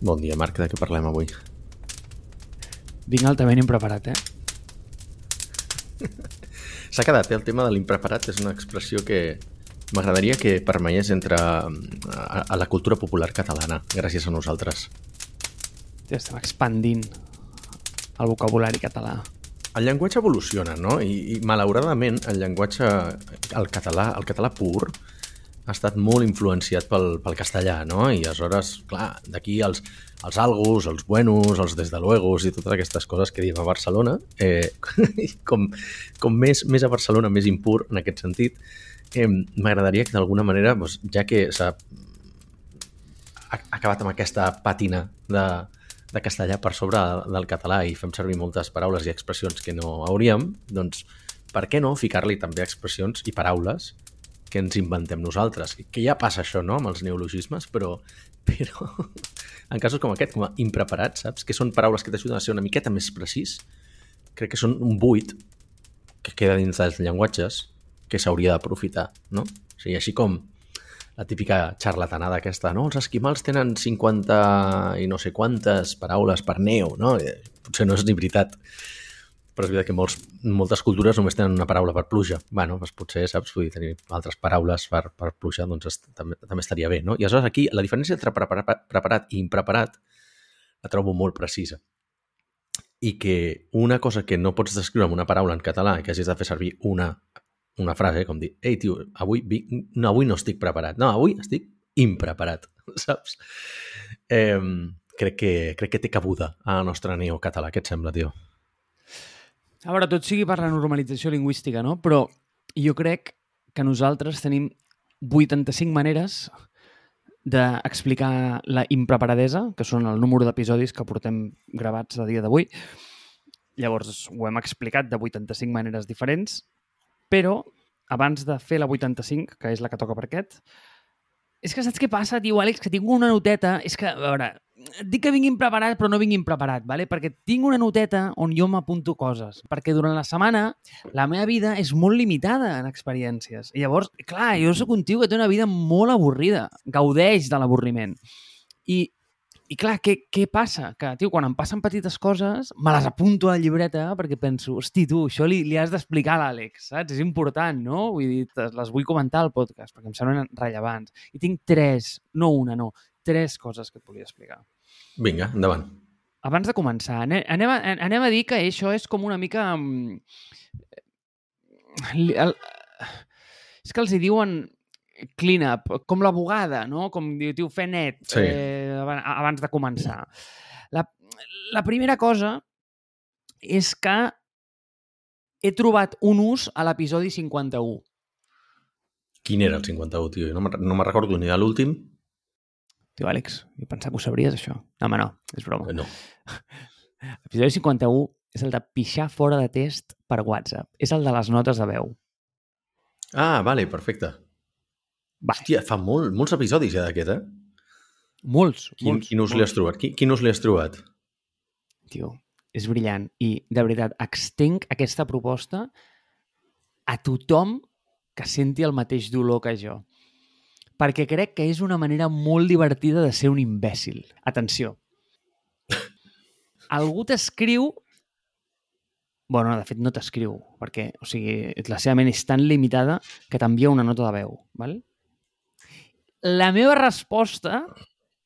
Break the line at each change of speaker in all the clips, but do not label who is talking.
Bon dia, Marc. De què parlem avui?
Vinc altament impreparat, eh?
S'ha quedat, eh? El tema de l'impreparat és una expressió que m'agradaria que permeiés entre a, a la cultura popular catalana, gràcies a nosaltres.
Ja estem expandint el vocabulari català.
El llenguatge evoluciona, no? I, i malauradament el llenguatge, el català, el català pur, ha estat molt influenciat pel, pel castellà, no? I aleshores, clar, d'aquí els, els algos, els buenos, els des de luegos i totes aquestes coses que diem a Barcelona, eh, com, com més, més a Barcelona, més impur en aquest sentit, eh, m'agradaria que d'alguna manera, doncs, ja que s'ha acabat amb aquesta pàtina de, de castellà per sobre del català i fem servir moltes paraules i expressions que no hauríem, doncs per què no ficar-li també expressions i paraules que ens inventem nosaltres. Que ja passa això, no?, amb els neologismes, però, però en casos com aquest, com a impreparats, saps? Que són paraules que t'ajuden a ser una miqueta més precís, crec que són un buit que queda dins dels llenguatges que s'hauria d'aprofitar, no? O sigui, així com la típica xarlatanada aquesta, no? Els esquimals tenen 50 i no sé quantes paraules per neu, no? Eh, potser no és ni veritat però és veritat que molts, moltes cultures només tenen una paraula per pluja. bueno, doncs potser, saps, vull tenir altres paraules per, per pluja, doncs est, també, també estaria bé, no? I aleshores aquí la diferència entre preparat, preparat i impreparat la trobo molt precisa. I que una cosa que no pots descriure amb una paraula en català, que hagis de fer servir una, una frase, com dir, ei, tio, avui, vi... no, avui no estic preparat. No, avui estic impreparat, saps? Eh, crec, que, crec que té cabuda a la nostra neocatalà. Què et sembla, tio?
A veure, tot sigui per la normalització lingüística, no? Però jo crec que nosaltres tenim 85 maneres d'explicar la impreparadesa, que són el número d'episodis que portem gravats a dia d'avui. Llavors, ho hem explicat de 85 maneres diferents, però abans de fer la 85, que és la que toca per aquest, és que saps què passa, tio, Àlex? Que tinc una noteta... És que, a veure, dic que vinguin preparat, però no vinguin preparat, ¿vale? perquè tinc una noteta on jo m'apunto coses, perquè durant la setmana la meva vida és molt limitada en experiències. I llavors, clar, jo sóc un tio que té una vida molt avorrida, gaudeix de l'avorriment. I, i clar, què, què passa? Que, tio, quan em passen petites coses, me les apunto a la llibreta perquè penso, hosti, tu, això li, li has d'explicar a l'Àlex, saps? És important, no? Vull dir, les vull comentar al podcast perquè em semblen rellevants. I tinc tres, no una, no, tres coses que et volia explicar.
Vinga, endavant.
Abans de començar, anem a, anem a dir que això és com una mica... Mm, el, és que els hi diuen clean up, com la bugada, no? Com diu, diu fer net sí. eh, abans de començar. La, la primera cosa és que he trobat un ús a l'episodi 51.
Quin era el 51, tio? No me'n no me recordo ni de l'últim.
Tio, Àlex, jo pensava que ho sabries, això. No, home, no, és broma.
No.
L'episodi 51 és el de pixar fora de test per WhatsApp. És el de les notes de veu.
Ah, vale, perfecte.
Vale.
Hòstia, fa molt, molts episodis ja d'aquest, eh?
Molts,
quin,
molts.
Quin ús li has trobat? Quin, quin ús li has trobat?
Tio, és brillant. I, de veritat, extenc aquesta proposta a tothom que senti el mateix dolor que jo perquè crec que és una manera molt divertida de ser un imbècil. Atenció. Algú t'escriu... bueno, de fet no t'escriu, perquè o sigui, la seva ment és tan limitada que t'envia una nota de veu. Val? La meva resposta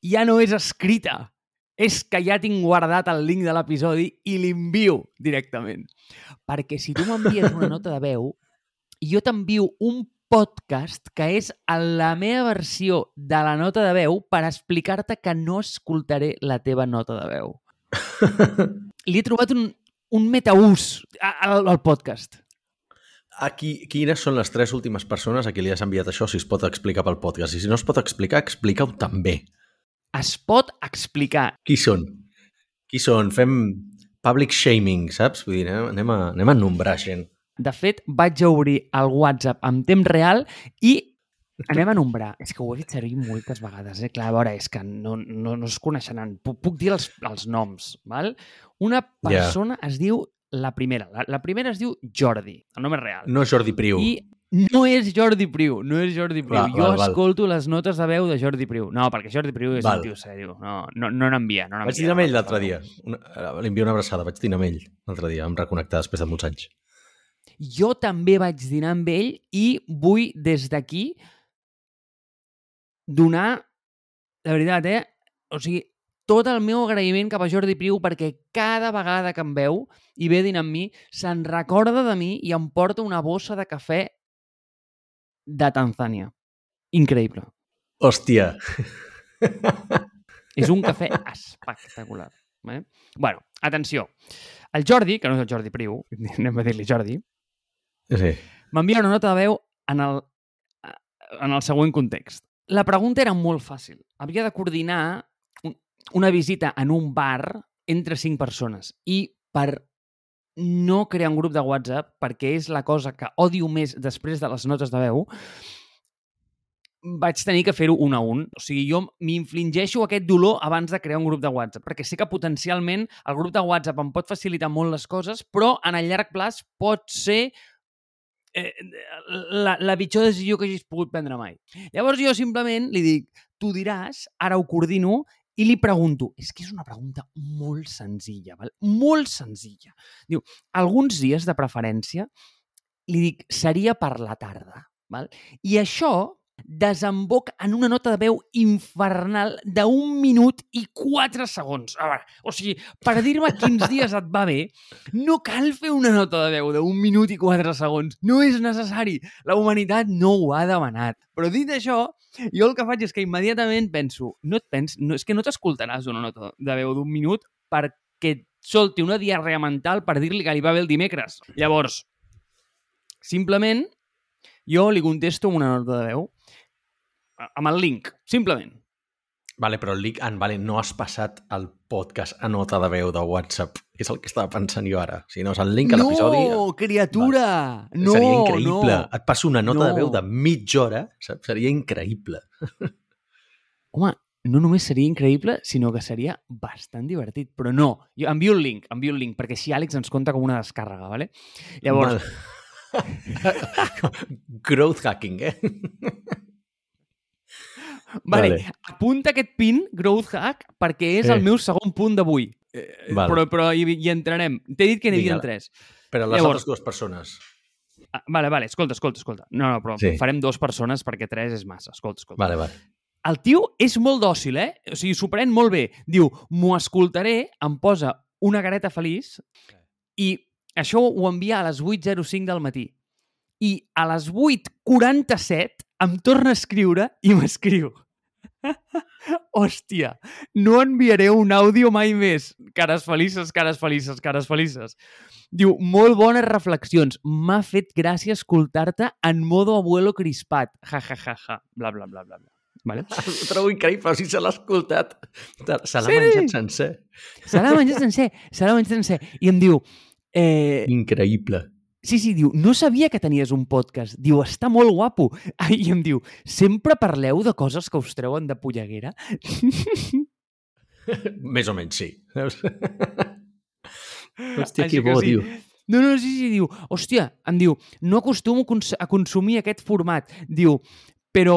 ja no és escrita. És que ja tinc guardat el link de l'episodi i l'envio directament. Perquè si tu m'envies una nota de veu, jo t'envio un podcast que és la meva versió de la nota de veu per explicar-te que no escoltaré la teva nota de veu. Li he trobat un, un metaús al, al podcast.
Aquí, quines són les tres últimes persones a qui li has enviat això, si es pot explicar pel podcast? I si no es pot explicar, explica-ho també.
Es pot explicar.
Qui són? Qui són? Fem public shaming, saps? Vull dir, anem a, anem a nombrar gent.
De fet, vaig a obrir el WhatsApp en temps real i anem a nombrar. És que ho he fet servir moltes vegades, eh? Clar, a veure, és que no, no, no es coneixeran. Puc, puc dir els, els noms, val? Una persona yeah. es diu la primera. La, la primera es diu Jordi, el nom és real.
No Jordi Priu.
I No és Jordi Priu, no és Jordi Priu.
Va,
jo
val, val.
escolto les notes de veu de Jordi Priu. No, perquè Jordi Priu és
Val.
un tio seriós. No, no, no n'envia. No
Vaig dinar amb ell l'altre dia. Eh, Li envio una abraçada. Vaig dinar amb ell l'altre dia. Em reconnectar després de molts anys.
Jo també vaig dinar amb ell i vull des d'aquí donar, la veritat, eh? O sigui, tot el meu agraïment cap a Jordi Priu perquè cada vegada que em veu i ve a dinar amb mi, se'n recorda de mi i em porta una bossa de cafè de Tanzània. Increïble.
Hòstia.
És un cafè espectacular. Eh? bueno, atenció. El Jordi, que no és el Jordi Priu, anem a dir-li Jordi,
Sí.
m'envia una nota de veu en el, en el següent context. La pregunta era molt fàcil. Havia de coordinar una visita en un bar entre cinc persones i per no crear un grup de WhatsApp, perquè és la cosa que odio més després de les notes de veu, vaig tenir que fer-ho un a un. O sigui, jo m'infligeixo aquest dolor abans de crear un grup de WhatsApp, perquè sé que potencialment el grup de WhatsApp em pot facilitar molt les coses, però en el llarg plaç pot ser eh, la, la pitjor decisió que hagis pogut prendre mai. Llavors jo simplement li dic, tu diràs, ara ho coordino, i li pregunto, és que és una pregunta molt senzilla, val? molt senzilla. Diu, alguns dies de preferència, li dic, seria per la tarda. Val? I això desemboca en una nota de veu infernal d'un minut i quatre segons. A veure, o sigui, per dir-me quins dies et va bé, no cal fer una nota de veu d'un minut i quatre segons. No és necessari. La humanitat no ho ha demanat. Però dit això, jo el que faig és que immediatament penso, no et pens, no, és que no t'escoltaràs una nota de veu d'un minut perquè et solti una diarrea mental per dir-li que li va bé el dimecres. Llavors, simplement, jo li contesto amb una nota de veu amb el link, simplement.
Vale, però el link... Ah, vale, no has passat el podcast a nota de veu de WhatsApp. És el que estava pensant jo ara. Si no és el link a l'episodi...
No, criatura! No,
seria increïble.
no.
Et passo una nota
No.
de veu de mitja hora, saps? Seria increïble.
Home, no només seria increïble, sinó que seria bastant divertit. Però no, jo envio el link, envio el link, perquè així Àlex ens compta com una descàrrega, vale? Llavors,
Val. Growth hacking, eh?
vale,
vale.
apunta aquest pin, Growth Hack, perquè és
Eh.
el meu segon punt d'avui. Eh,
Val.
Però, però hi, hi entrarem. T'he dit que n'hi havia tres.
Per a les
Llavors-
altres dues persones.
Ah, vale, vale, escolta, escolta, escolta. No, no, però
Sí.
farem dues persones perquè tres és massa. Escolta, escolta.
Vale, vale.
El tio és molt dòcil, eh? O sigui, s'ho pren molt bé. Diu, m'ho escoltaré, em posa una gareta feliç i això ho envia a les 8.05 del matí. I a les 8.47 em torna a escriure i m'escriu. Hòstia, no enviaré un àudio mai més. Cares felices, cares felices, cares felices. Diu, molt bones reflexions. M'ha fet gràcia escoltar-te en modo abuelo crispat. Ja, ja, ja, ja. Bla, bla, bla, bla. bla. Vale?
Ho trobo increïble, o sigui, se l'ha escoltat. Se l'ha
Sí!
menjat sencer.
Se l'ha menjat sencer, se l'ha menjat sencer. I em diu, eh,
Increïble.
Sí, sí, diu, no sabia que tenies un podcast. Diu, està molt guapo. I em diu, sempre parleu de coses que us treuen de polleguera?
Més o menys, sí. Saps? Hòstia, que bo,
que sí.
tio.
No, no, sí, sí, diu, hòstia, em diu, no acostumo cons- a consumir aquest format. Diu, però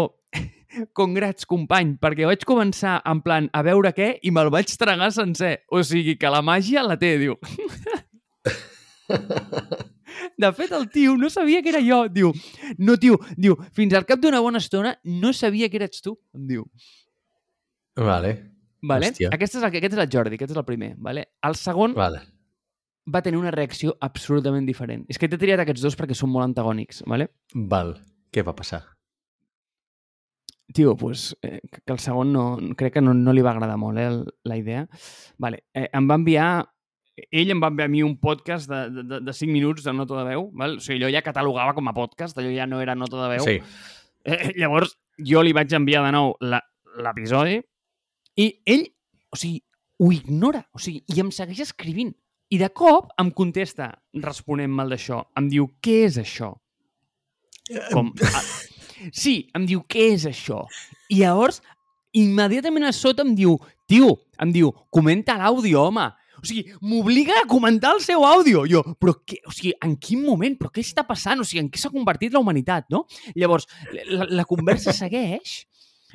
congrats, company, perquè vaig començar en plan a veure què i me'l vaig tragar sencer. O sigui que la màgia la té, diu. De fet, el tio no sabia que era jo. Diu, no, tio, diu, fins al cap d'una bona estona no sabia que eres tu, em diu.
Vale,
Vale?
Hòstia.
Aquest, és el, aquest és el Jordi, aquest és el primer. Vale? El segon
vale.
va tenir una reacció absolutament diferent. És que t'he triat aquests dos perquè són molt antagònics. Vale?
Val. Què va passar?
Tio, pues, eh, que el segon no, crec que no, no li va agradar molt eh, la idea. Vale. Eh, em va enviar ell em va enviar a mi un podcast de, de, de 5 minuts de nota de veu. Val? O sigui, allò ja catalogava com a podcast, allò ja no era nota de veu.
Sí.
Eh, llavors, jo li vaig enviar de nou la- l'episodi i ell, o sigui, ho ignora. O sigui, i em segueix escrivint. I de cop em contesta, responent mal d'això. Em diu, què és això? Com, a, sí, em diu, què és això? I llavors, immediatament a sota em diu, tio, em diu, comenta l'àudio, home. O sigui, m'obliga a comentar el seu àudio. Jo, però què? O sigui, en quin moment? Però què està passant? O sigui, en què s'ha convertit la humanitat, no? Llavors, la, la conversa segueix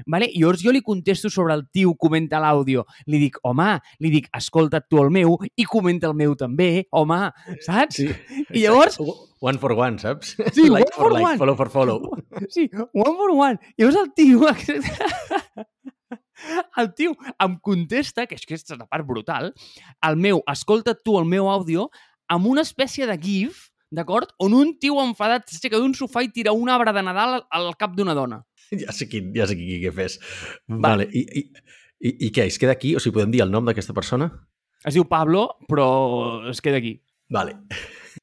Vale? I llavors jo li contesto sobre el tio, comenta l'àudio. Li dic, home, li dic, escolta tu el meu i comenta el meu també, home, saps?
Sí.
I llavors...
One for one, saps?
Sí,
like
one
for,
for
like,
one.
follow for follow.
Sí, one for one. I llavors el tio... El tio em contesta, que és que és la part brutal, el meu, escolta tu el meu àudio, amb una espècie de gif, d'acord? On un tio enfadat s'aixeca d'un sofà i tira un arbre de Nadal al cap d'una dona.
Ja sé quin, ja sé qui què fes.
Va.
Vale. I, i, i, I què? Es queda aquí? O sigui, podem dir el nom d'aquesta persona?
Es diu Pablo, però es queda aquí.
Vale.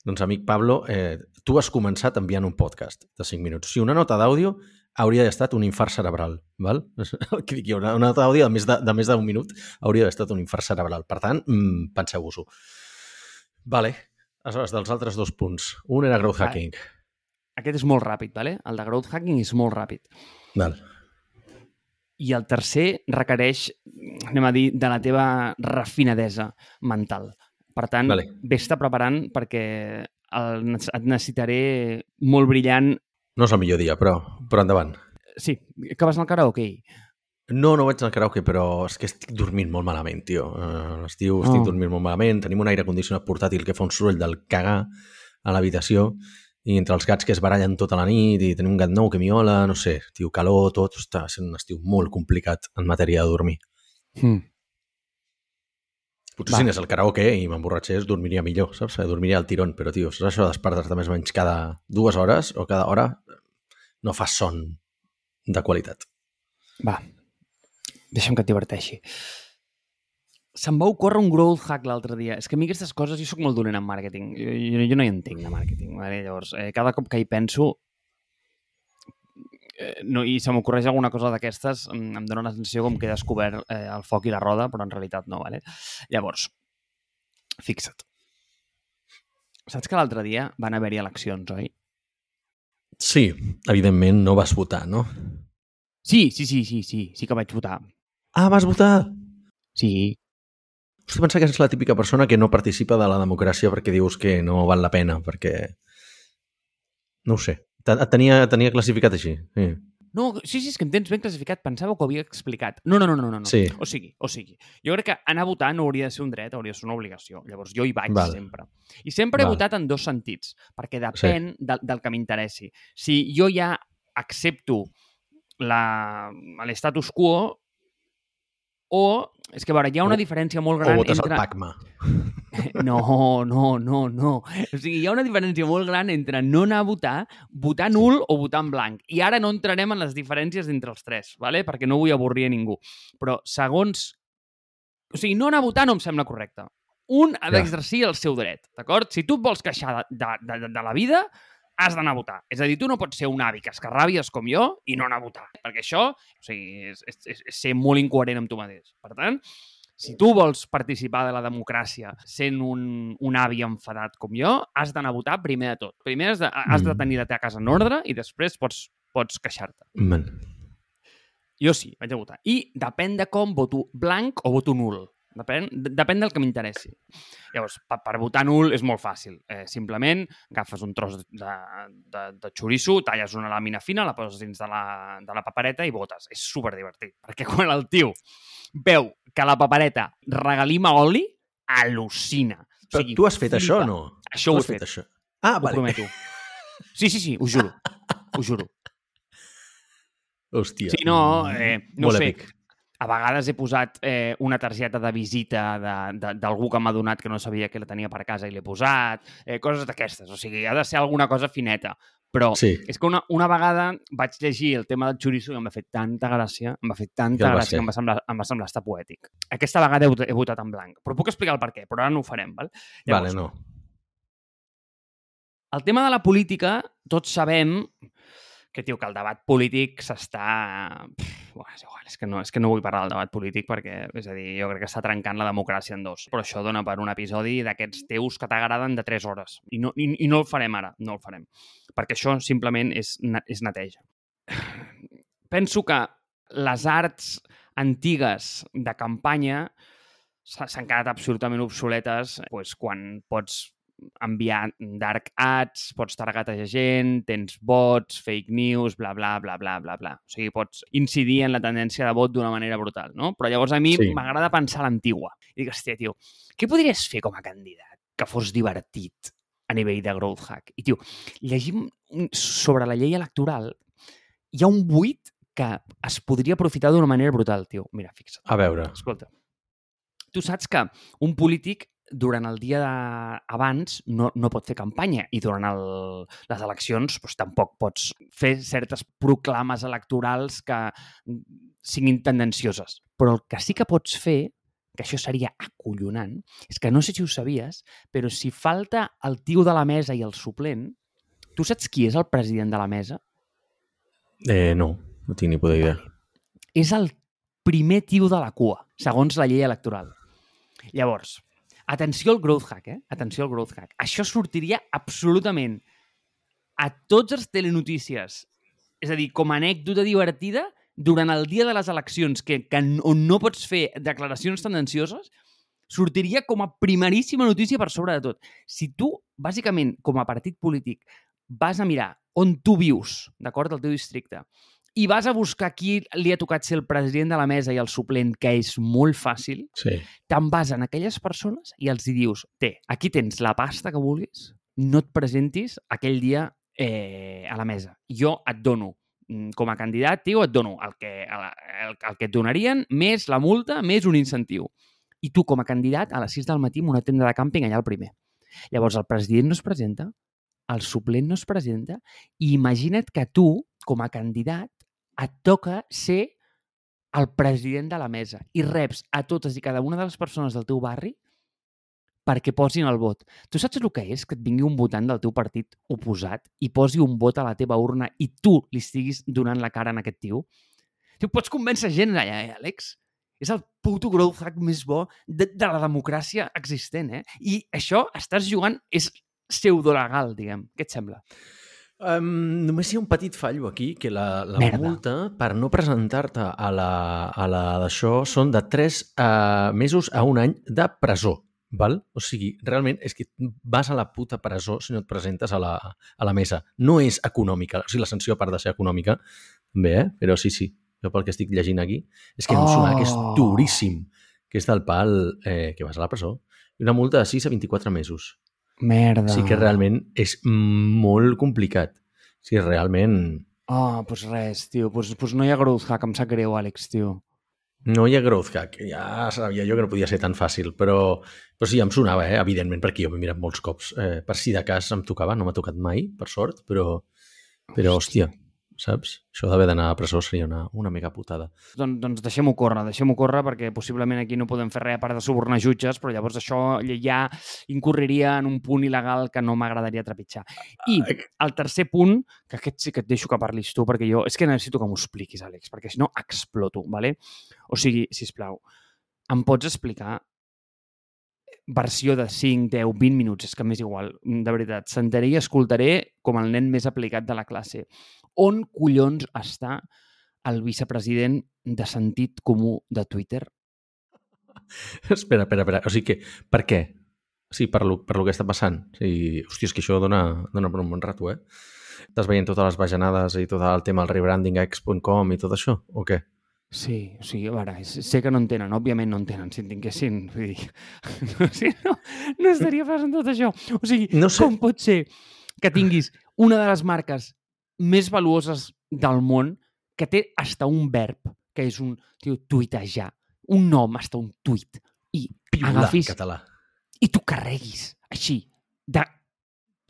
doncs, amic Pablo, eh, tu has començat enviant un podcast de 5 minuts. Sigui, una nota d'àudio hauria d'haver estat un infart cerebral, val? El que dic jo, una, una nota d'àudio de més de, de més d'un minut hauria d'haver estat un infart cerebral. Per tant, mm, penseu-vos-ho. Vale. Aleshores, dels altres dos punts. Un era growth hacking.
Aquest és molt ràpid, ¿vale? el de growth hacking és molt ràpid.
Val.
I el tercer requereix, anem a dir, de la teva refinadesa mental. Per tant,
Vale.
vés-te preparant perquè el, et necessitaré molt brillant.
No és el millor dia, però, però endavant.
Sí, que vas al karaoke?
No, no vaig al karaoke, però és que estic dormint molt malament, tio. Uh, L'estiu estic
Oh.
dormint molt malament. Tenim un aire condicionat portàtil que fa un soroll del cagar a l'habitació i entre els gats que es barallen tota la nit i tenim un gat nou que miola, no sé, tio, calor, tot, està sent un estiu molt complicat en matèria de dormir.
Mm.
Potser
Va.
si anés al karaoke i m'emborratxés, dormiria millor, saps? Dormiria al tirón, però, tio, saps això de despertar-te més o menys cada dues hores o cada hora? No fas son de qualitat.
Va, deixa'm que et diverteixi. Se'm va ocórrer un growth hack l'altre dia. És que a mi aquestes coses, jo sóc molt dolent en màrqueting. Jo, jo, jo no hi entenc de màrqueting. Vale? Llavors, eh, cada cop que hi penso eh, no, i se m'ocorreix alguna cosa d'aquestes, em, em dóna la sensació com que he descobert eh, el foc i la roda, però en realitat no. Vale? Llavors, fixa't. Saps que l'altre dia van haver-hi eleccions, oi?
Sí, evidentment no vas votar, no?
Sí, sí, sí, sí, sí, sí que vaig votar.
Ah, vas votar!
Sí,
Hosti, pensa que és la típica persona que no participa de la democràcia perquè dius que no val la pena, perquè... No ho sé. Et tenia, tenia classificat així. Sí.
No, sí, sí, és que em tens ben classificat. Pensava que ho havia explicat. No, no, no, no. no.
Sí.
O sigui, o sigui, jo crec que anar a votar no hauria de ser un dret, hauria de ser una obligació. Llavors, jo hi vaig
Val.
sempre. I sempre he
Val.
votat en dos sentits, perquè depèn sí. del, del que m'interessi. Si jo ja accepto la- l'estatus quo o... És que, a veure, hi ha una
O-
diferència molt
O
gran
votes
entre...
al PACMA.
No, no, no, no. O sigui, hi ha una diferència molt gran entre no anar a votar, votar nul o votar en blanc. I ara no entrarem en les diferències entre els tres, ¿vale? perquè no vull avorrir a ningú. Però segons... O sigui, no anar a votar no em sembla correcte. Un ha d'exercir el seu dret, d'acord? Si tu et vols queixar de, de, de, de la vida, has d'anar a votar. És a dir, tu no pots ser un avi que es carràbies com jo i no anar a votar. Perquè això o sigui, és, és, és, ser molt incoherent amb tu mateix. Per tant, si tu vols participar de la democràcia sent un, un avi enfadat com jo, has d'anar a votar primer de tot. Primer has de, has de
Mm.
tenir la teva casa en ordre i després pots, pots queixar-te.
Man.
Jo sí, vaig a votar. I depèn de com voto blanc o voto nul. Depèn, de- depèn del que m'interessi. Llavors, per, per votar nul és molt fàcil. Eh, simplement agafes un tros de, de, de xoriço, talles una làmina fina, la poses dins de la, de la papereta i votes. És superdivertit. Perquè quan el tio veu que la papereta regalima oli, al·lucina. O
Però
sigui,
tu has fet
flipa.
això o no?
Això
Tu
ho he fet,
Això? Ah,
ho
vale.
prometo. Sí, sí, sí, ho juro. Ho juro.
Hòstia.
Sí, no, eh, no
Molt
sé.
èpic.
A vegades he posat eh, una targeta de visita d'algú que m'ha donat que no sabia que la tenia per casa i l'he posat, eh, coses d'aquestes. O sigui, ha de ser alguna cosa fineta. Però
Sí.
és que una, una vegada vaig llegir el tema del xoriço i em va fer tanta gràcia, em va fer tanta
va
gràcia que em va, semblar, em va semblar estar poètic. Aquesta vegada he, he votat en blanc, però puc explicar el per què, però ara no ho farem. Val?
Vale, no.
El tema de la política, tots sabem que, tio, que el debat polític s'està... Bueno, és igual, és que, no, és que no vull parlar del debat polític perquè, és a dir, jo crec que està trencant la democràcia en dos. Però això dona per un episodi d'aquests teus que t'agraden de 3 hores. I no, i, I no el farem ara, no el farem. Perquè això simplement és, és neteja. Penso que les arts antigues de campanya s'han quedat absolutament obsoletes pues, quan pots enviar dark ads, pots targetejar gent, tens bots, fake news, bla, bla, bla, bla, bla, bla. O sigui, pots incidir en la tendència de vot d'una manera brutal, no? Però llavors a mi
Sí.
m'agrada pensar l'antigua. I dic, hòstia, tio, què podries fer com a candidat que fos divertit a nivell de growth hack? I, tio, llegim sobre la llei electoral, hi ha un buit que es podria aprofitar d'una manera brutal, tio. Mira, fixa't.
A veure,
Escolta, tu saps que un polític durant el dia de... abans no, no pot fer campanya i durant el, les eleccions doncs, tampoc pots fer certes proclames electorals que siguin tendencioses. Però el que sí que pots fer, que això seria acollonant, és que no sé si ho sabies, però si falta el tio de la mesa i el suplent, tu saps qui és el president de la mesa?
eh, no, no tinc ni puta idea.
és el primer tio de la cua, segons la llei electoral. Llavors, atenció al growth hack, eh? Atenció al growth hack. Això sortiria absolutament a tots els telenotícies. És a dir, com a anècdota divertida, durant el dia de les eleccions, que, que on no pots fer declaracions tendencioses, sortiria com a primeríssima notícia per sobre de tot. Si tu, bàsicament, com a partit polític, vas a mirar on tu vius, d'acord, del teu districte, i vas a buscar qui li ha tocat ser el president de la mesa i el suplent, que és molt fàcil,
Sí.
te'n vas en aquelles persones i els hi dius, té, aquí tens la pasta que vulguis, no et presentis aquell dia eh, a la mesa. Jo et dono, mm, com a candidat, tio, et dono el que, el, el, el que et donarien, més la multa, més un incentiu. I tu, com a candidat, a les 6 del matí en una tenda de càmping allà al primer. Llavors, el president no es presenta, el suplent no es presenta, i imagina't que tu, com a candidat, et toca ser el president de la mesa i reps a totes i cada una de les persones del teu barri perquè posin el vot. Tu saps el que és que et vingui un votant del teu partit oposat i posi un vot a la teva urna i tu li estiguis donant la cara en aquest tio? Tu pots convèncer gent allà, eh, Àlex? És el puto growth hack més bo de, de la democràcia existent, eh? I això estàs jugant, és pseudolegal, diguem. Què et sembla?
Um, només hi ha un petit fallo aquí, que la, la
Merda.
multa per no presentar-te a la, a la d'això són de 3 uh, mesos a un any de presó. Val? O sigui, realment és que vas a la puta presó si no et presentes a la, a la mesa. No és econòmica. O sigui, la sanció, a part de ser econòmica, també, eh? Però sí, sí, jo pel que estic llegint aquí, és que em sona que és
Oh.
duríssim, que és del pal eh, que vas a la presó. I una multa de 6 a 24 mesos.
Merda.
Sí que realment és molt complicat. Sí, realment
Oh, doncs res, tio. Doncs pues no hi ha growth hack, em sap greu, Àlex, tio.
no hi ha growth hack. Ja sabia jo que no podia ser tan fàcil, però, però sí, em sonava, eh? evidentment, perquè jo m'he mirat molts cops. Eh, per si de cas em tocava, no m'ha tocat mai, per sort, però, però hòstia, saps? Això d'haver d'anar a presó seria una, una mega putada.
Doncs, doncs deixem-ho córrer, deixem-ho córrer perquè possiblement aquí no podem fer res a part de subornar jutges, però llavors això ja incorreria en un punt il·legal que no m'agradaria trepitjar. I el tercer punt, que aquest sí que et deixo que parlis tu, perquè jo és que necessito que m'ho expliquis, Àlex, perquè si no exploto, ¿vale? O sigui, si plau, em pots explicar versió de 5, 10, 20 minuts, és que m'és igual, de veritat, sentaré i escoltaré com el nen més aplicat de la classe. On collons està el vicepresident de sentit comú de Twitter?
espera, espera, espera. O sigui que, per què? Sí, per lo, per lo que està passant. Sí, hòstia, és que això dona, dona per un bon rato, eh? Estàs veient totes les bajanades i tot el tema del rebranding a X.com i tot això, o què?
Sí, o sigui, a veure, sé que no entenen, òbviament no entenen, si en tinguessin, vull dir, no, sí, no, no estaria passant tot això. O sigui,
No sé.
com pot ser que tinguis una de les marques més valuoses del món que té hasta un verb, que és un, tio, tuitejar, un nom, hasta un tuit, i
Piular
agafis
català.
i tu carreguis així, de...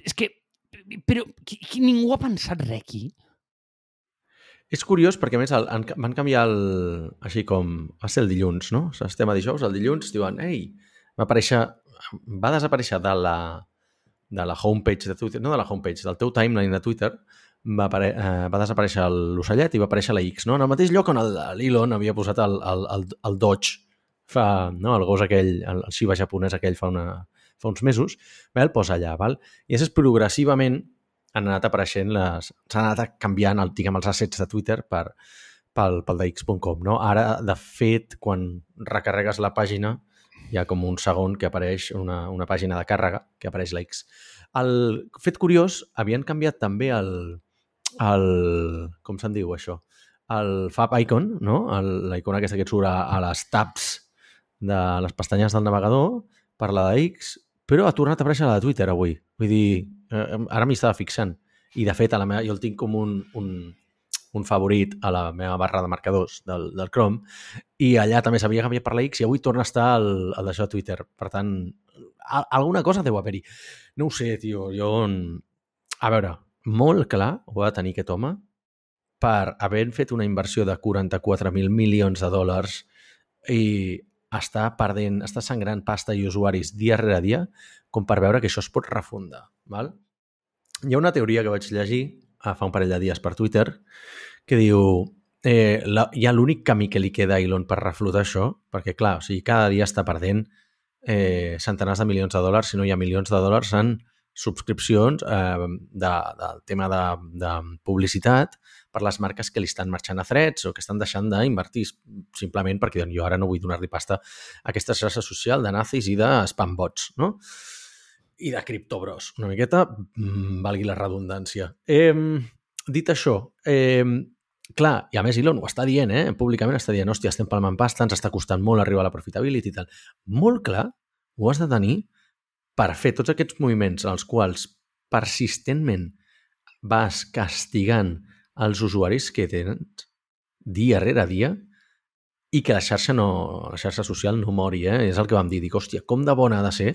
És que, però qui, qui, ningú ha pensat res aquí?
És curiós perquè, a més, el, van canviar el... Així com... Va ser el dilluns, no? Estem a dijous, el dilluns diuen ei, va aparèixer... Va desaparèixer de la, de la homepage de Twitter, no de la homepage, del teu timeline de Twitter, va, apare, eh, va desaparèixer l'ocellet i va aparèixer la X, no? En el mateix lloc on l'Elon havia posat el, el, el, el Dodge fa, no? el gos aquell, el, el Shiba japonès aquell fa, una, fa uns mesos, va, el posa allà, val? I és progressivament han anat apareixent les... s'han anat canviant el, diguem, els assets de Twitter per, pel, pel de X.com, no? Ara, de fet, quan recarregues la pàgina, hi ha com un segon que apareix una, una pàgina de càrrega que apareix likes. El fet curiós, havien canviat també el, el com se'n diu això? El Fab Icon, no? La icona aquesta que et surt a, a les tabs de les pestanyes del navegador per la de X, però ha tornat a aparèixer la de Twitter avui. Vull dir, eh, ara m'hi estava fixant. I, de fet, a la meva, jo el tinc com un, un, un favorit a la meva barra de marcadors del, del Chrome i allà també s'havia canviat per la X i avui torna a estar el, el d'això de Twitter. Per tant, a, alguna cosa deu haver-hi. No ho sé, tio. Jo... A veure, molt clar ho ha de tenir aquest home per haver fet una inversió de 44.000 milions de dòlars i està perdent, està sangrant pasta i usuaris dia rere dia com per veure que això es pot refundar. Val? Hi ha una teoria que vaig llegir fa un parell de dies per Twitter que diu eh, la, hi ha l'únic camí que li queda a Elon per reflotar això, perquè clar, o sigui, cada dia està perdent eh, centenars de milions de dòlars, si no hi ha milions de dòlars en subscripcions eh, de, del tema de, de publicitat per les marques que li estan marxant a threads o que estan deixant d'invertir simplement perquè doncs, jo ara no vull donar-li pasta a aquesta xarxa social de nazis i de spambots, no? I de criptobros, una miqueta, mmm, valgui la redundància. Eh, dit això, eh, clar, i a més Elon ho està dient, eh? públicament està dient, hòstia, estem palmant pasta, ens està costant molt arribar a la profitability i tal. Molt clar, ho has de tenir per fer tots aquests moviments als quals persistentment vas castigant els usuaris que tenen dia rere dia i que la xarxa, no, la xarxa social no mori. Eh? És el que vam dir. Dic, hòstia, com de bona ha de ser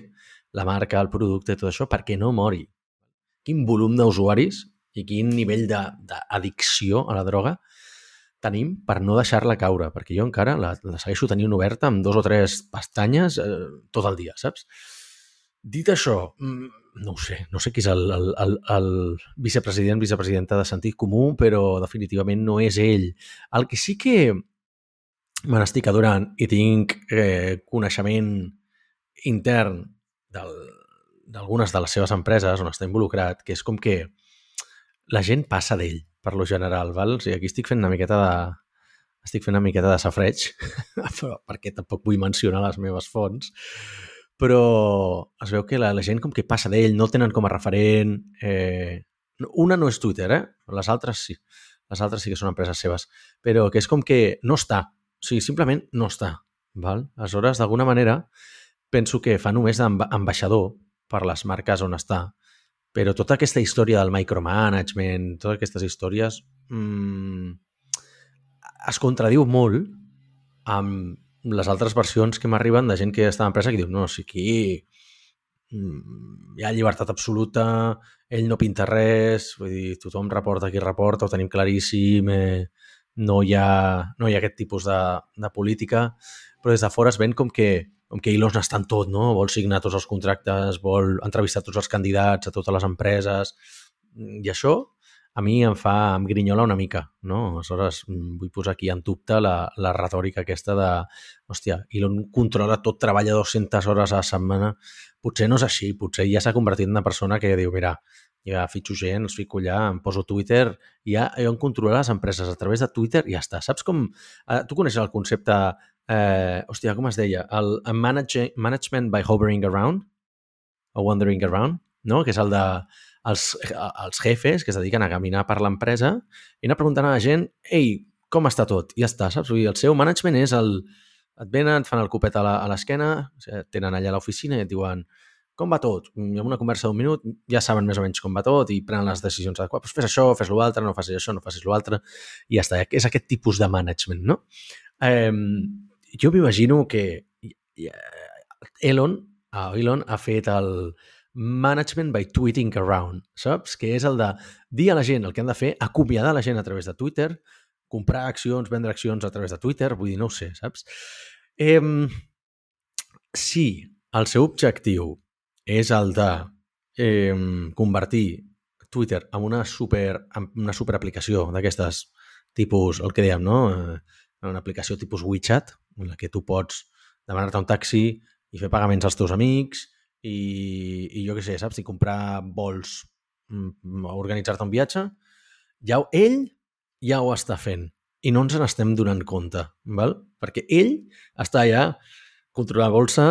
la marca, el producte, tot això, perquè no mori. Quin volum d'usuaris i quin nivell d'addicció a la droga tenim per no deixar-la caure, perquè jo encara la, la segueixo tenint oberta amb dos o tres pestanyes eh, tot el dia, saps? Dit això, mm, no ho sé, no sé qui és el, el, el, el vicepresident, vicepresidenta de sentit comú, però definitivament no és ell. El que sí que me n'estic adorant i tinc eh, coneixement intern d'algunes de les seves empreses on està involucrat, que és com que la gent passa d'ell, per lo general, val? O sigui, aquí estic fent una miqueta de, estic fent una miqueta de safreig, però perquè tampoc vull mencionar les meves fonts, però es veu que la, la gent com que passa d'ell, no el tenen com a referent. Eh, una no és Twitter, eh? Les altres sí. Les altres sí que són empreses seves. Però que és com que no està. O sigui, simplement no està. Val? Aleshores, d'alguna manera, penso que fa només d'ambaixador per les marques on està. Però tota aquesta història del micromanagement, totes aquestes històries, mmm, es contradiu molt amb les altres versions que m'arriben de gent que està a l'empresa que diu, no, si aquí mm, hi ha llibertat absoluta, ell no pinta res, vull dir, tothom reporta qui reporta, ho tenim claríssim, eh, no, hi ha, no hi ha aquest tipus de, de política, però des de fora es ven com que, com que Elon està en tot, no? vol signar tots els contractes, vol entrevistar tots els candidats a totes les empreses, i això a mi em fa, em grinyola una mica, no? Aleshores, mm, vull posar aquí en dubte la, la retòrica aquesta de, hòstia, Elon controla tot, treballa 200 hores a la setmana. Potser no és així, potser ja s'ha convertit en una persona que diu, mira, ja fitxo gent, els fico allà, em poso Twitter, ja jo em controla les empreses a través de Twitter i ja està. Saps com... Eh, tu coneixes el concepte, eh, hòstia, com es deia? El, el manage, management by hovering around o wandering around, no? Que és el de els, els jefes que es dediquen a caminar per l'empresa i anar preguntant a la gent ei, com està tot? I ja està, saps? el seu management és el... Et venen, et fan el copet a l'esquena, tenen allà l'oficina i et diuen com va tot? I amb una conversa d'un minut ja saben més o menys com va tot i prenen les decisions adequades. Pues fes això, fes l'altre, no facis això, no facis l'altre, i ja està. És aquest tipus de management, no? Eh, jo m'imagino que Elon, Elon ha fet el, management by tweeting around, saps? Que és el de dir a la gent el que han de fer, acomiadar la gent a través de Twitter, comprar accions, vendre accions a través de Twitter, vull dir, no ho sé, saps? Eh, si el seu objectiu és el de eh, convertir Twitter en una super, en una super aplicació d'aquestes tipus, el que dèiem, no? Eh, una aplicació tipus WeChat, en la que tu pots demanar-te un taxi i fer pagaments als teus amics i, i jo què sé, saps? Si comprar vols, mm, organitzar-te un viatge, ja, ell ja ho està fent i no ens n'estem donant compte, val? perquè ell està allà controlar la bolsa,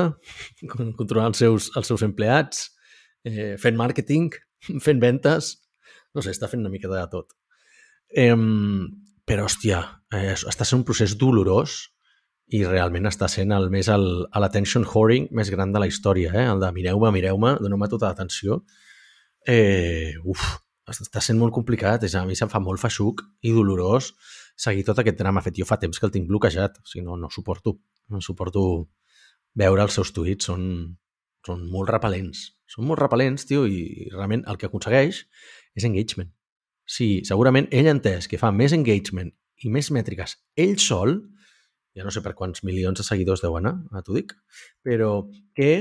controlar els seus, els seus empleats, eh, fent màrqueting, fent ventes... No sé, està fent una mica de tot. Eh, però, hòstia, eh, està sent un procés dolorós i realment està sent el més l'attention whoring més gran de la història, eh? el de mireu-me, mireu-me, doneu-me tota l'atenció. Eh, uf, està sent molt complicat, és, a mi se'm fa molt feixuc i dolorós seguir tot aquest drama fet. Jo fa temps que el tinc bloquejat, o sigui, no, no suporto, no suporto veure els seus tuits, són, són molt repel·lents. Són molt repel·lents, tio, i realment el que aconsegueix és engagement. Sí, segurament ell ha entès que fa més engagement i més mètriques ell sol, ja no sé per quants milions de seguidors deu anar, a t'ho dic, però que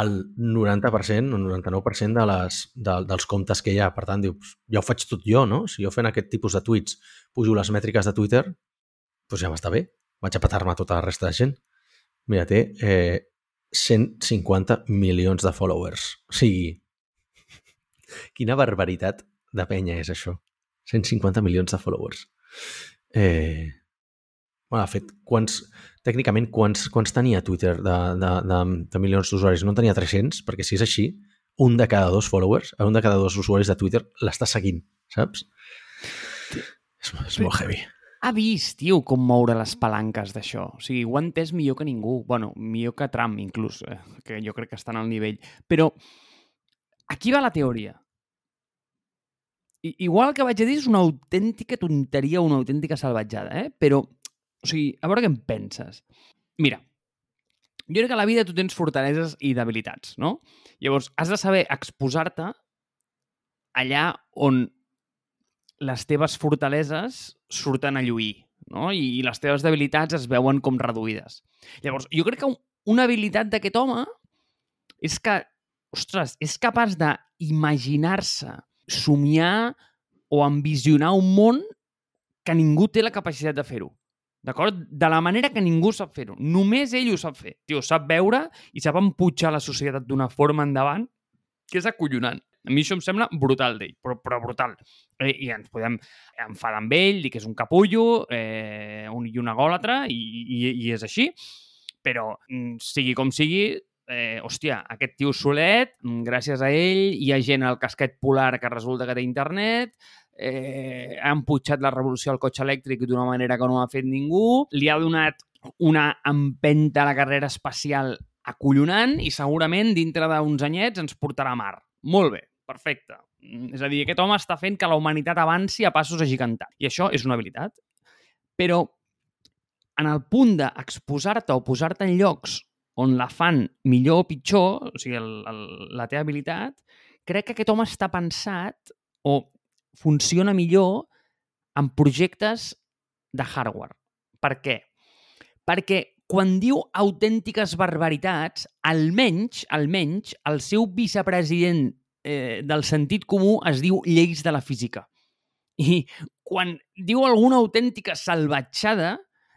el 90% o 99% de les, de, dels comptes que hi ha. Per tant, dius, ja ho faig tot jo, no? Si jo fent aquest tipus de tuits pujo les mètriques de Twitter, doncs ja m'està bé. Vaig a petar-me tota la resta de gent. Mira, té eh, 150 milions de followers. O sigui, quina barbaritat de penya és això. 150 milions de followers. Eh, bueno, de fet, quants, tècnicament, quants, quants tenia Twitter de, de, de, de milions d'usuaris? No en tenia 300, perquè si és així, un de cada dos followers, un de cada dos usuaris de Twitter l'està seguint, saps? És, és molt heavy.
Ha vist, tio, com moure les palanques d'això. O sigui, ho ha entès millor que ningú. bueno, millor que Trump, inclús, eh? que jo crec que estan al nivell. Però aquí va la teoria. I, igual que vaig a dir és una autèntica tonteria, una autèntica salvatjada, eh? Però, o sigui, a veure què en penses. Mira, jo crec que a la vida tu tens fortaleses i debilitats, no? Llavors, has de saber exposar-te allà on les teves fortaleses surten a lluir, no? I, les teves debilitats es veuen com reduïdes. Llavors, jo crec que una habilitat d'aquest home és que, ostres, és capaç d'imaginar-se somiar o ambicionar un món que ningú té la capacitat de fer-ho. D'acord? De la manera que ningú sap fer-ho. Només ell ho sap fer. Tio, sap veure i sap empujar la societat d'una forma endavant que és acollonant. A mi això em sembla brutal d'ell, però, però brutal. Eh, I ens podem enfadar amb ell, dir que és un capullo eh, un, i un agòlatre, i, i, i és així. Però, mm, sigui com sigui, eh, hòstia, aquest tio solet, mm, gràcies a ell, hi ha gent al casquet polar que resulta que té internet, eh, ha emputxat la revolució al cotxe elèctric d'una manera que no ha fet ningú, li ha donat una empenta a la carrera espacial acollonant i segurament dintre d'uns anyets ens portarà a mar. Molt bé, perfecte. És a dir, aquest home està fent que la humanitat avanci a passos agigantats. I això és una habilitat. Però en el punt d'exposar-te o posar-te en llocs on la fan millor o pitjor, o sigui, el, el, la teva habilitat, crec que aquest home està pensat o funciona millor en projectes de hardware. Per què? Perquè quan diu autèntiques barbaritats, almenys, almenys, el seu vicepresident eh, del sentit comú es diu lleis de la física. I quan diu alguna autèntica salvatjada,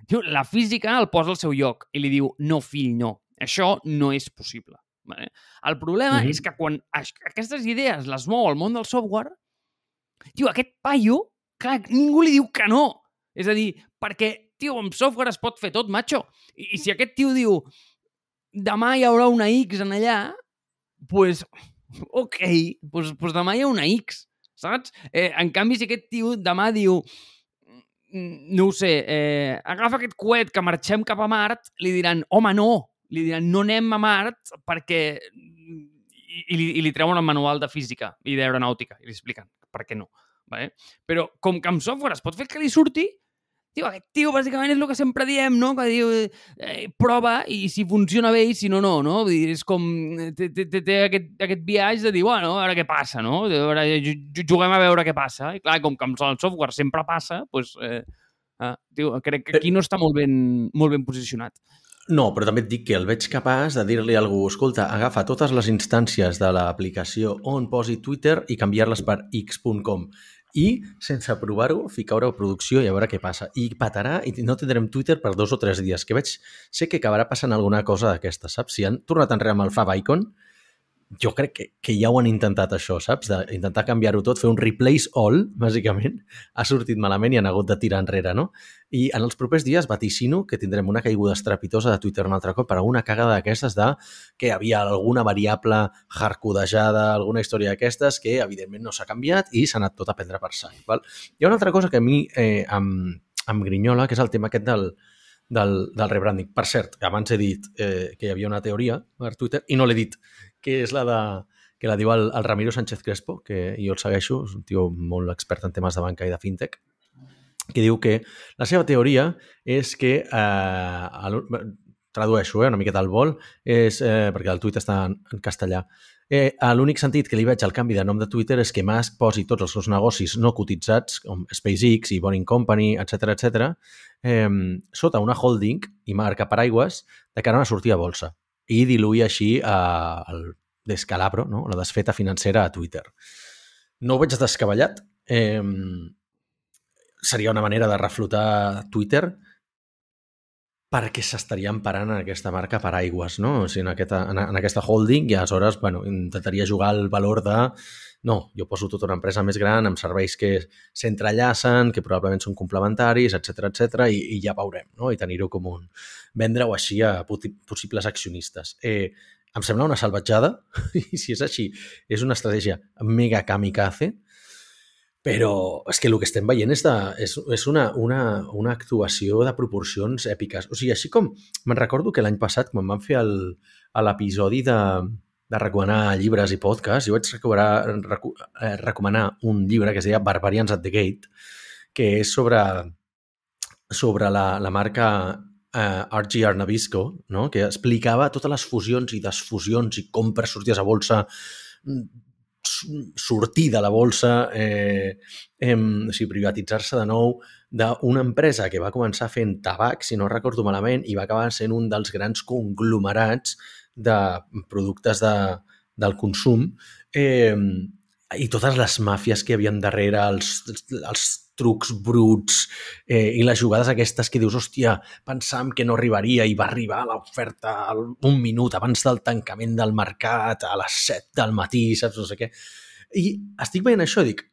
diu, la física el posa al seu lloc i li diu, no, fill, no, això no és possible. Vale? El problema mm -hmm. és que quan aquestes idees les mou el món del software, tio, aquest paio, clar, ningú li diu que no. És a dir, perquè, tio, amb software es pot fer tot, macho. I, i si aquest tio diu demà hi haurà una X en allà, pues, ok, pues, pues demà hi ha una X, saps? Eh, en canvi, si aquest tio demà diu no ho sé, eh, agafa aquest coet que marxem cap a Mart, li diran, home, no, li diran no anem a Mart perquè... I, li, i li treuen el manual de física i d'aeronàutica i li expliquen per què no. Vale? Però com que amb software es pot fer que li surti, tio, aquest tio bàsicament és el que sempre diem, no? Que diu, eh, prova i si funciona bé i si no, no, no? Vull dir, és com, té, té, té aquest, aquest viatge de dir, bueno, a veure què passa, no? A veure, juguem a veure què passa. I clar, com que amb el software sempre passa, doncs, eh, eh, tio, crec que aquí no està molt ben, molt ben posicionat.
No, però també et dic que el veig capaç de dir-li a algú, escolta, agafa totes les instàncies de l'aplicació on posi Twitter i canviar-les per x.com i, sense provar-ho, ficar-ho a producció i a veure què passa. I patarà i no tindrem Twitter per dos o tres dies, que veig, sé que acabarà passant alguna cosa d'aquesta, saps? Si han tornat enrere amb el Fab Icon, jo crec que, que ja ho han intentat això, saps? D'intentar canviar-ho tot, fer un replace all, bàsicament, ha sortit malament i han hagut de tirar enrere, no? I en els propers dies vaticino que tindrem una caiguda estrepitosa de Twitter un altre cop per alguna cagada d'aquestes de que hi havia alguna variable hardcodejada, alguna història d'aquestes que evidentment no s'ha canviat i s'ha anat tot a prendre per sac. Val? Hi ha una altra cosa que a mi eh, em, em grinyola, que és el tema aquest del, del, del rebranding. Per cert, abans he dit eh, que hi havia una teoria per Twitter i no l'he dit, que és la de que la diu el, el Ramiro Sánchez Crespo, que jo el segueixo, és un tio molt expert en temes de banca i de fintech, que diu que la seva teoria és que, eh, tradueixo eh, una miqueta al vol, és, eh, perquè el tuit està en, en castellà, eh, l'únic sentit que li veig al canvi de nom de Twitter és que Musk posi tots els seus negocis no cotitzats, com SpaceX i Boring Company, etc etc, eh, sota una holding i marca paraigües de cara a una sortida a bolsa i diluir així eh, el descalabro, no? la desfeta financera a Twitter. No ho veig descabellat. Eh, seria una manera de reflotar Twitter perquè s'estaria emparant en aquesta marca per aigües, no? O sigui, en, aquesta, en, en aquesta holding i aleshores bueno, intentaria jugar el valor de no, jo poso tota una empresa més gran amb serveis que s'entrellacen, que probablement són complementaris, etc etc i, i ja veurem, no? I tenir-ho com un... Vendre-ho així a possibles accionistes. Eh, em sembla una salvatjada, i si és així, és una estratègia mega kamikaze, però és que el que estem veient és, de, és, és una, una, una actuació de proporcions èpiques. O sigui, així com me'n recordo que l'any passat, quan vam fer l'episodi de, de recomanar llibres i podcasts, jo vaig recomanar, recu, eh, recomanar un llibre que es deia Barbarians at the Gate, que és sobre, sobre la, la marca eh, RGR Nabisco, no? que explicava totes les fusions i desfusions i compres, sorties a bolsa, sortir de la bolsa, eh, eh, o sigui, privatitzar-se de nou d'una empresa que va començar fent tabac, si no recordo malament, i va acabar sent un dels grans conglomerats de productes de, del consum eh, i totes les màfies que hi havia darrere, els, els, trucs bruts eh, i les jugades aquestes que dius, hòstia, pensàvem que no arribaria i va arribar l'oferta un minut abans del tancament del mercat, a les 7 del matí, saps, no sé què. I estic veient això dic,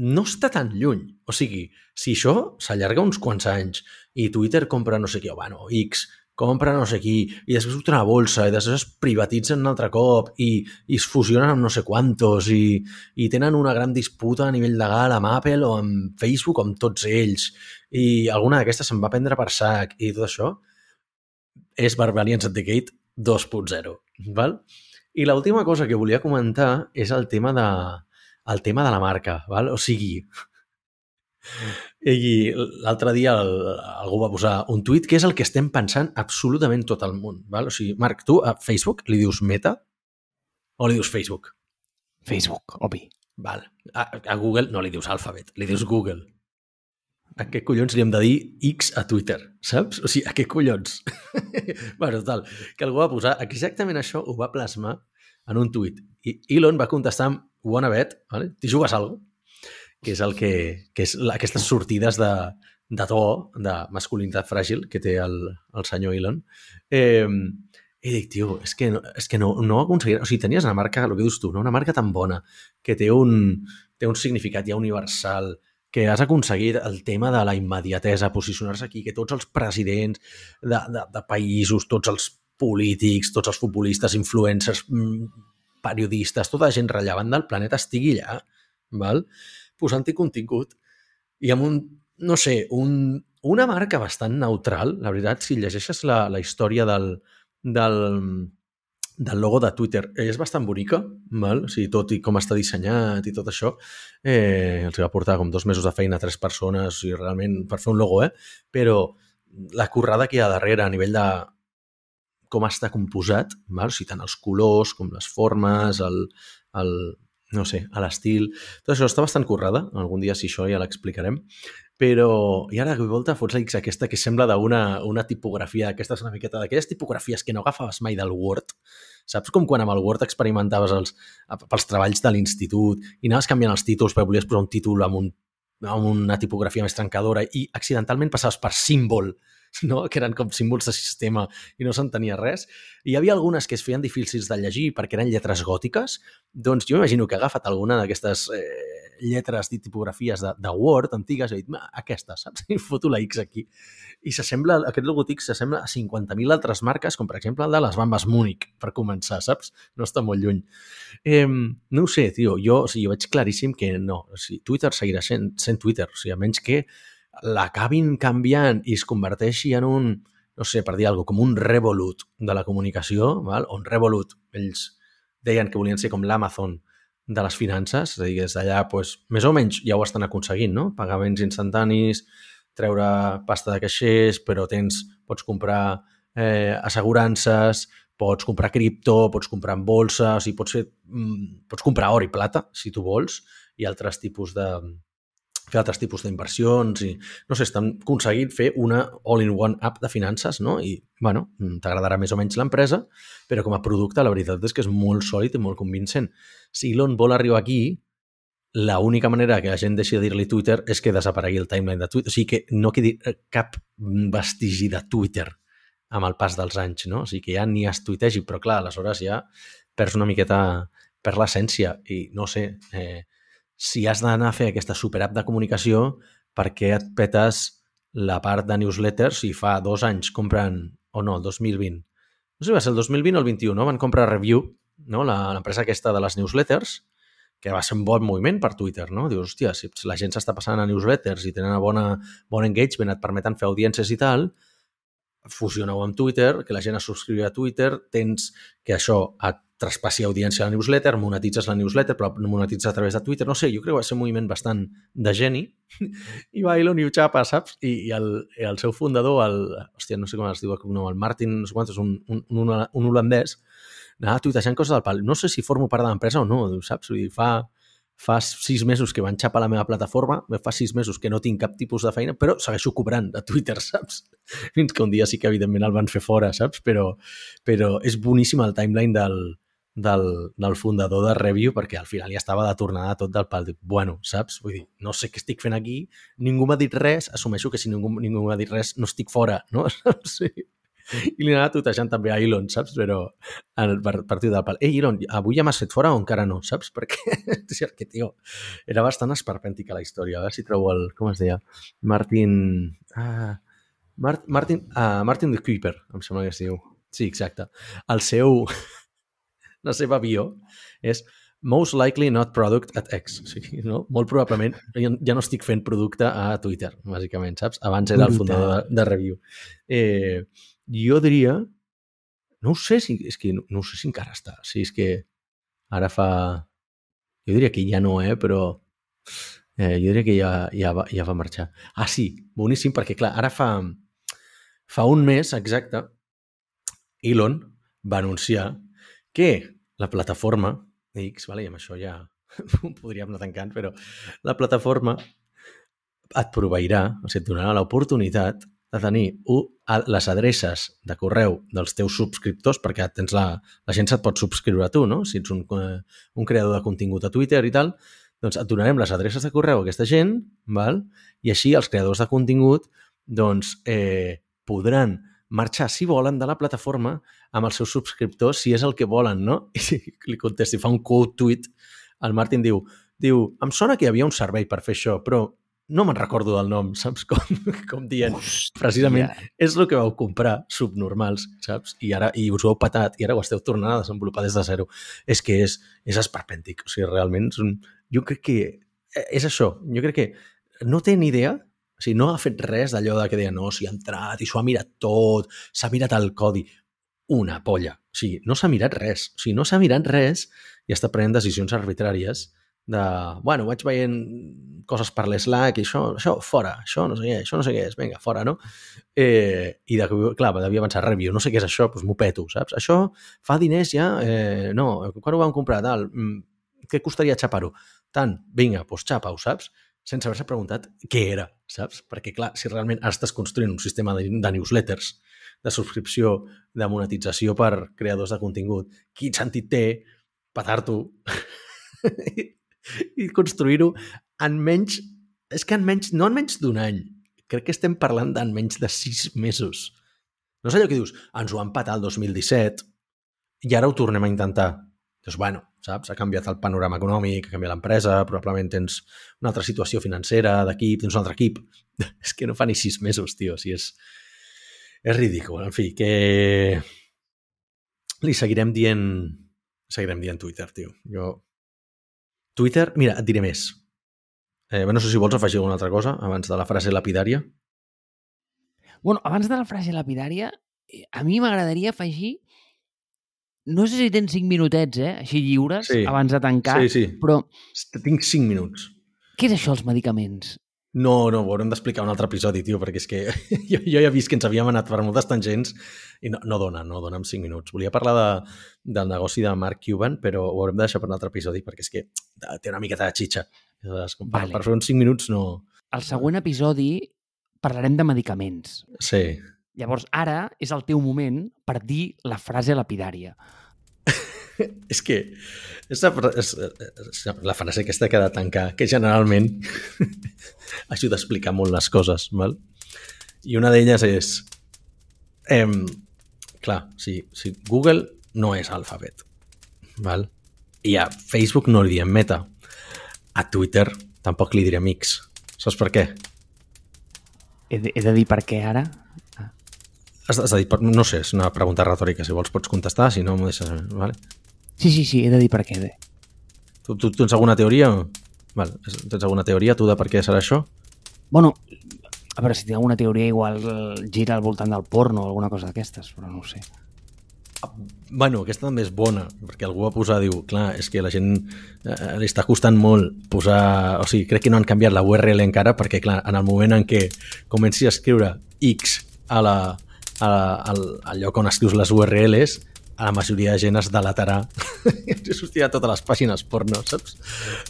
no està tan lluny. O sigui, si això s'allarga uns quants anys i Twitter compra no sé què, o bueno, X, compra no sé qui, i després surten a bolsa, i després es privatitzen un altre cop, i, i es fusionen amb no sé quantos, i, i tenen una gran disputa a nivell legal amb Apple o amb Facebook amb tots ells, i alguna d'aquestes se'n va prendre per sac, i tot això és Barbarians at the Gate 2.0, val? I l'última cosa que volia comentar és el tema de, el tema de la marca, val? O sigui, i l'altre dia el, algú va posar un tuit que és el que estem pensant absolutament tot el món. Val? O sigui, Marc, tu a Facebook li dius Meta o li dius Facebook?
Facebook, obvi.
Val. A, a Google no li dius Alphabet, li dius Google. A què collons li hem de dir X a Twitter, saps? O sigui, a què collons? bueno, total, que algú va posar exactament això, ho va plasmar en un tuit. I Elon va contestar amb wanna bet, vale? T'hi jugues alguna que és el que, que és la, aquestes sortides de, de to, de masculinitat fràgil que té el, el senyor Elon. Eh, i dic, tio, és que, no, és que no, no aconseguirà... O sigui, tenies una marca, el que dius tu, no? una marca tan bona, que té un, té un significat ja universal, que has aconseguit el tema de la immediatesa, posicionar-se aquí, que tots els presidents de, de, de països, tots els polítics, tots els futbolistes, influencers, mm, periodistes, tota la gent rellevant del planeta estigui allà, val? Posant-hi contingut i amb un, no sé, un, una marca bastant neutral, la veritat, si llegeixes la, la història del, del, del logo de Twitter, és bastant bonica, val? O sigui, tot i com està dissenyat i tot això, eh, els va portar com dos mesos de feina a tres persones i realment per fer un logo, eh? però la currada que hi ha darrere a nivell de com està composat, val? O sigui, tant els colors com les formes, el, el, no sé, a l'estil... Tot això està bastant currada, algun dia si això ja l'explicarem, però i ara de volta fots la X aquesta que sembla d'una una tipografia, aquesta és una miqueta d'aquelles tipografies que no agafaves mai del Word, saps com quan amb el Word experimentaves els, pels treballs de l'institut i anaves canviant els títols perquè volies posar un títol amb, un, amb una tipografia més trencadora i accidentalment passaves per símbol no? que eren com símbols de sistema i no s'entenia res. I hi havia algunes que es feien difícils de llegir perquè eren lletres gòtiques. Doncs jo m'imagino que ha agafat alguna d'aquestes eh, lletres i tipografies de, de Word antigues i he dit, aquesta, saps? I foto la X aquí. I s'assembla, aquest logotip s'assembla a 50.000 altres marques, com per exemple el de les Bambes Múnich, per començar, saps? No està molt lluny. Eh, no ho sé, tio, jo, o sigui, jo veig claríssim que no. O sigui, Twitter seguirà sent, sent Twitter, o sigui, a menys que l'acabin canviant i es converteixi en un, no sé, per dir alguna cosa, com un Revolut de la comunicació, val? on Revolut, ells deien que volien ser com l'Amazon de les finances, és a dir, des d'allà, doncs, més o menys ja ho estan aconseguint, no? Pagaments instantanis, treure pasta de caixers, però tens, pots comprar eh, assegurances, pots comprar cripto, pots comprar en bolsa, o sigui, pots, fer, mm, pots comprar or i plata, si tu vols, i altres tipus de, fer altres tipus d'inversions i, no sé, estan aconseguint fer una all-in-one app de finances, no? I, bueno, t'agradarà més o menys l'empresa, però com a producte la veritat és que és molt sòlid i molt convincent. Si Elon vol arribar aquí, la única manera que la gent deixi de dir-li Twitter és que desaparegui el timeline de Twitter. O sigui, que no quedi eh, cap vestigi de Twitter amb el pas dels anys, no? O sigui, que ja ni es tuitegi, però clar, aleshores ja perds una miqueta per l'essència i no sé, eh, si has d'anar a fer aquesta superapp de comunicació, per què et petes la part de newsletters i fa dos anys comprant, o no, el 2020, no sé si va ser el 2020 o el 21, no? Van comprar Review, no? l'empresa aquesta de les newsletters, que va ser un bon moviment per Twitter, no? Dius, hòstia, si la gent s'està passant a newsletters i tenen una bona, bon engagement, et permeten fer audiències i tal, fusioneu amb Twitter, que la gent es subscriu a Twitter, tens que això et traspassi audiència a la newsletter, monetitzes la newsletter, però monetitzes a través de Twitter, no sé, jo crec que va ser un moviment bastant de geni, i va Elon i ho xapa, saps? I, i, el, i el seu fundador, el, hòstia, no sé com es diu el el Martin, no sé quantos, un, un, un, un holandès, anava tuitejant coses del pal. No sé si formo part de l'empresa o no, saps? Vull dir, fa, fa sis mesos que van xapar la meva plataforma, fa sis mesos que no tinc cap tipus de feina, però segueixo cobrant de Twitter, saps? Fins que un dia sí que, evidentment, el van fer fora, saps? Però, però és boníssim el timeline del, del, del fundador de Review perquè al final ja estava de tornada tot del pal. Bueno, saps? Vull dir, no sé què estic fent aquí, ningú m'ha dit res, assumeixo que si ningú, ningú m'ha dit res no estic fora, no? Sí. I li anava tutejant també a Elon, saps? Però el, per, del pal. Ei, Elon, avui ja m'has fet fora o encara no, saps? Perquè, que, tio, era bastant esperpèntica la història. A veure si trobo el... Com es deia? Martin... Ah, Mart, Martin, ah, Martin de Kuiper, em sembla que es diu. Sí, exacte. El seu la seva bio és most likely not product at X. O sigui, no? Molt probablement ja no estic fent producte a Twitter, bàsicament, saps? Abans era el fundador de, de Review. Eh, jo diria... No ho sé si... És que no, no sé si encara està. O sigui, és que ara fa... Jo diria que ja no, eh? Però eh, jo diria que ja, ja, va, ja va marxar. Ah, sí, boníssim, perquè clar, ara fa, fa un mes exacte Elon va anunciar que la plataforma X, vale, i amb això ja podríem anar tancant, però la plataforma et proveirà, o sigui, et donarà l'oportunitat de tenir un, les adreces de correu dels teus subscriptors, perquè tens la, la gent se't pot subscriure a tu, no? Si ets un, un creador de contingut a Twitter i tal, doncs et donarem les adreces de correu a aquesta gent, val? i així els creadors de contingut doncs, eh, podran marxar, si volen, de la plataforma amb els seus subscriptors, si és el que volen, no? I li contesti, fa un quote tweet, el Martin diu, diu, em sona que hi havia un servei per fer això, però no me'n recordo del nom, saps? Com, com dient, Hòstia. precisament, és el que vau comprar, subnormals, saps? I ara i us ho heu patat i ara ho esteu tornant a desenvolupar des de zero. És que és, és esperpèntic. O sigui, realment, és un... jo crec que eh, és això. Jo crec que no té ni idea o sigui, no ha fet res d'allò de que deia, no, si ha entrat i s'ho ha mirat tot, s'ha mirat el codi. Una polla. O sigui, no s'ha mirat res. O sigui, no s'ha mirat res i està prenent decisions arbitràries de, bueno, vaig veient coses per l'Slack i això, això, fora, això no sé què, això no sé què és, vinga, fora, no? Eh, I, de, clar, devia pensar, review, no sé què és això, doncs m'ho peto, saps? Això fa diners ja? Eh, no, quan ho vam comprar, tal? Mm, què costaria xapar-ho? Tant, vinga, doncs xapa-ho, saps? Sense haver-se preguntat què era, saps? Perquè, clar, si realment ara estàs construint un sistema de, de newsletters, de subscripció, de monetització per creadors de contingut, quin sentit té patar-t'ho i, i construir-ho en menys... És que en menys, no en menys d'un any, crec que estem parlant d'en menys de sis mesos. No és allò que dius, ens ho han patat el 2017 i ara ho tornem a intentar. Dius, bueno, saps? Ha canviat el panorama econòmic, ha canviat l'empresa, probablement tens una altra situació financera d'equip, tens un altre equip. és que no fa ni sis mesos, tio. O sigui, és, és ridícul. En fi, que li seguirem dient seguirem dient Twitter, tio. Jo... Twitter, mira, et diré més. Eh, no sé si vols afegir alguna altra cosa abans de la frase lapidària.
Bueno, abans de la frase lapidària, eh, a mi m'agradaria afegir no sé si tens 5 minutets, eh? Així lliures,
Sí.
abans de tancar,
Sí, sí.
però
Tinc 5 minuts.
què és això, els medicaments?
No, no, ho haurem d'explicar un altre episodi, tio, perquè és que jo, jo ja he vist que ens havíem anat per moltes tangents i no, no dona, no dona en 5 minuts. Volia parlar de, del negoci de Mark Cuban, però ho haurem de deixar per un altre episodi perquè és que té una miqueta de xitxa. Aleshores, Per,
Vale.
per fer uns 5 minuts no...
Al següent episodi parlarem de medicaments.
Sí,
Llavors, ara és el teu moment per dir la frase lapidària.
és que és la, és, és la frase aquesta que ha de tancar, que generalment ajuda a explicar molt les coses, val? I una d'elles és... Em, clar, si, si Google no és alfabet, val? i a Facebook no li diem meta, a Twitter tampoc li direm X. Saps per què?
He de, he de dir per què ara?
Has, has de dir, no sé, és una pregunta retòrica, si vols pots contestar, si no m'ho deixes... Vale?
Sí, sí, sí, he de dir per què.
Tu, tu, tens alguna teoria? Val, tens alguna teoria tu de per què serà això?
Bueno, a veure, si tinc alguna teoria igual gira al voltant del porno o alguna cosa d'aquestes, però no ho sé.
Bueno, aquesta també és bona, perquè algú va posar, diu, clar, és que la gent eh, li està costant molt posar... O sigui, crec que no han canviat la URL encara, perquè, clar, en el moment en què comenci a escriure X a la, al, al lloc on escrius les URLs, a la majoria de gent es delatarà i ens a totes les pàgines porno, saps?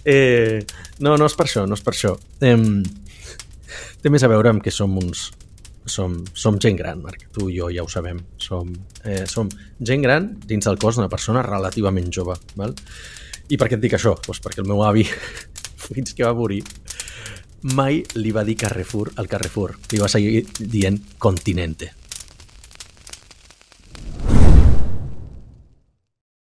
Eh, no, no és per això, no és per això. Eh, té més a veure amb que som uns, som, som gent gran, Marc. Tu i jo ja ho sabem. Som, eh, som gent gran dins del cos d'una persona relativament jove. Val? I per què et dic això? Pues perquè el meu avi, fins que va morir, mai li va dir Carrefour al Carrefour. Li va seguir dient Continente.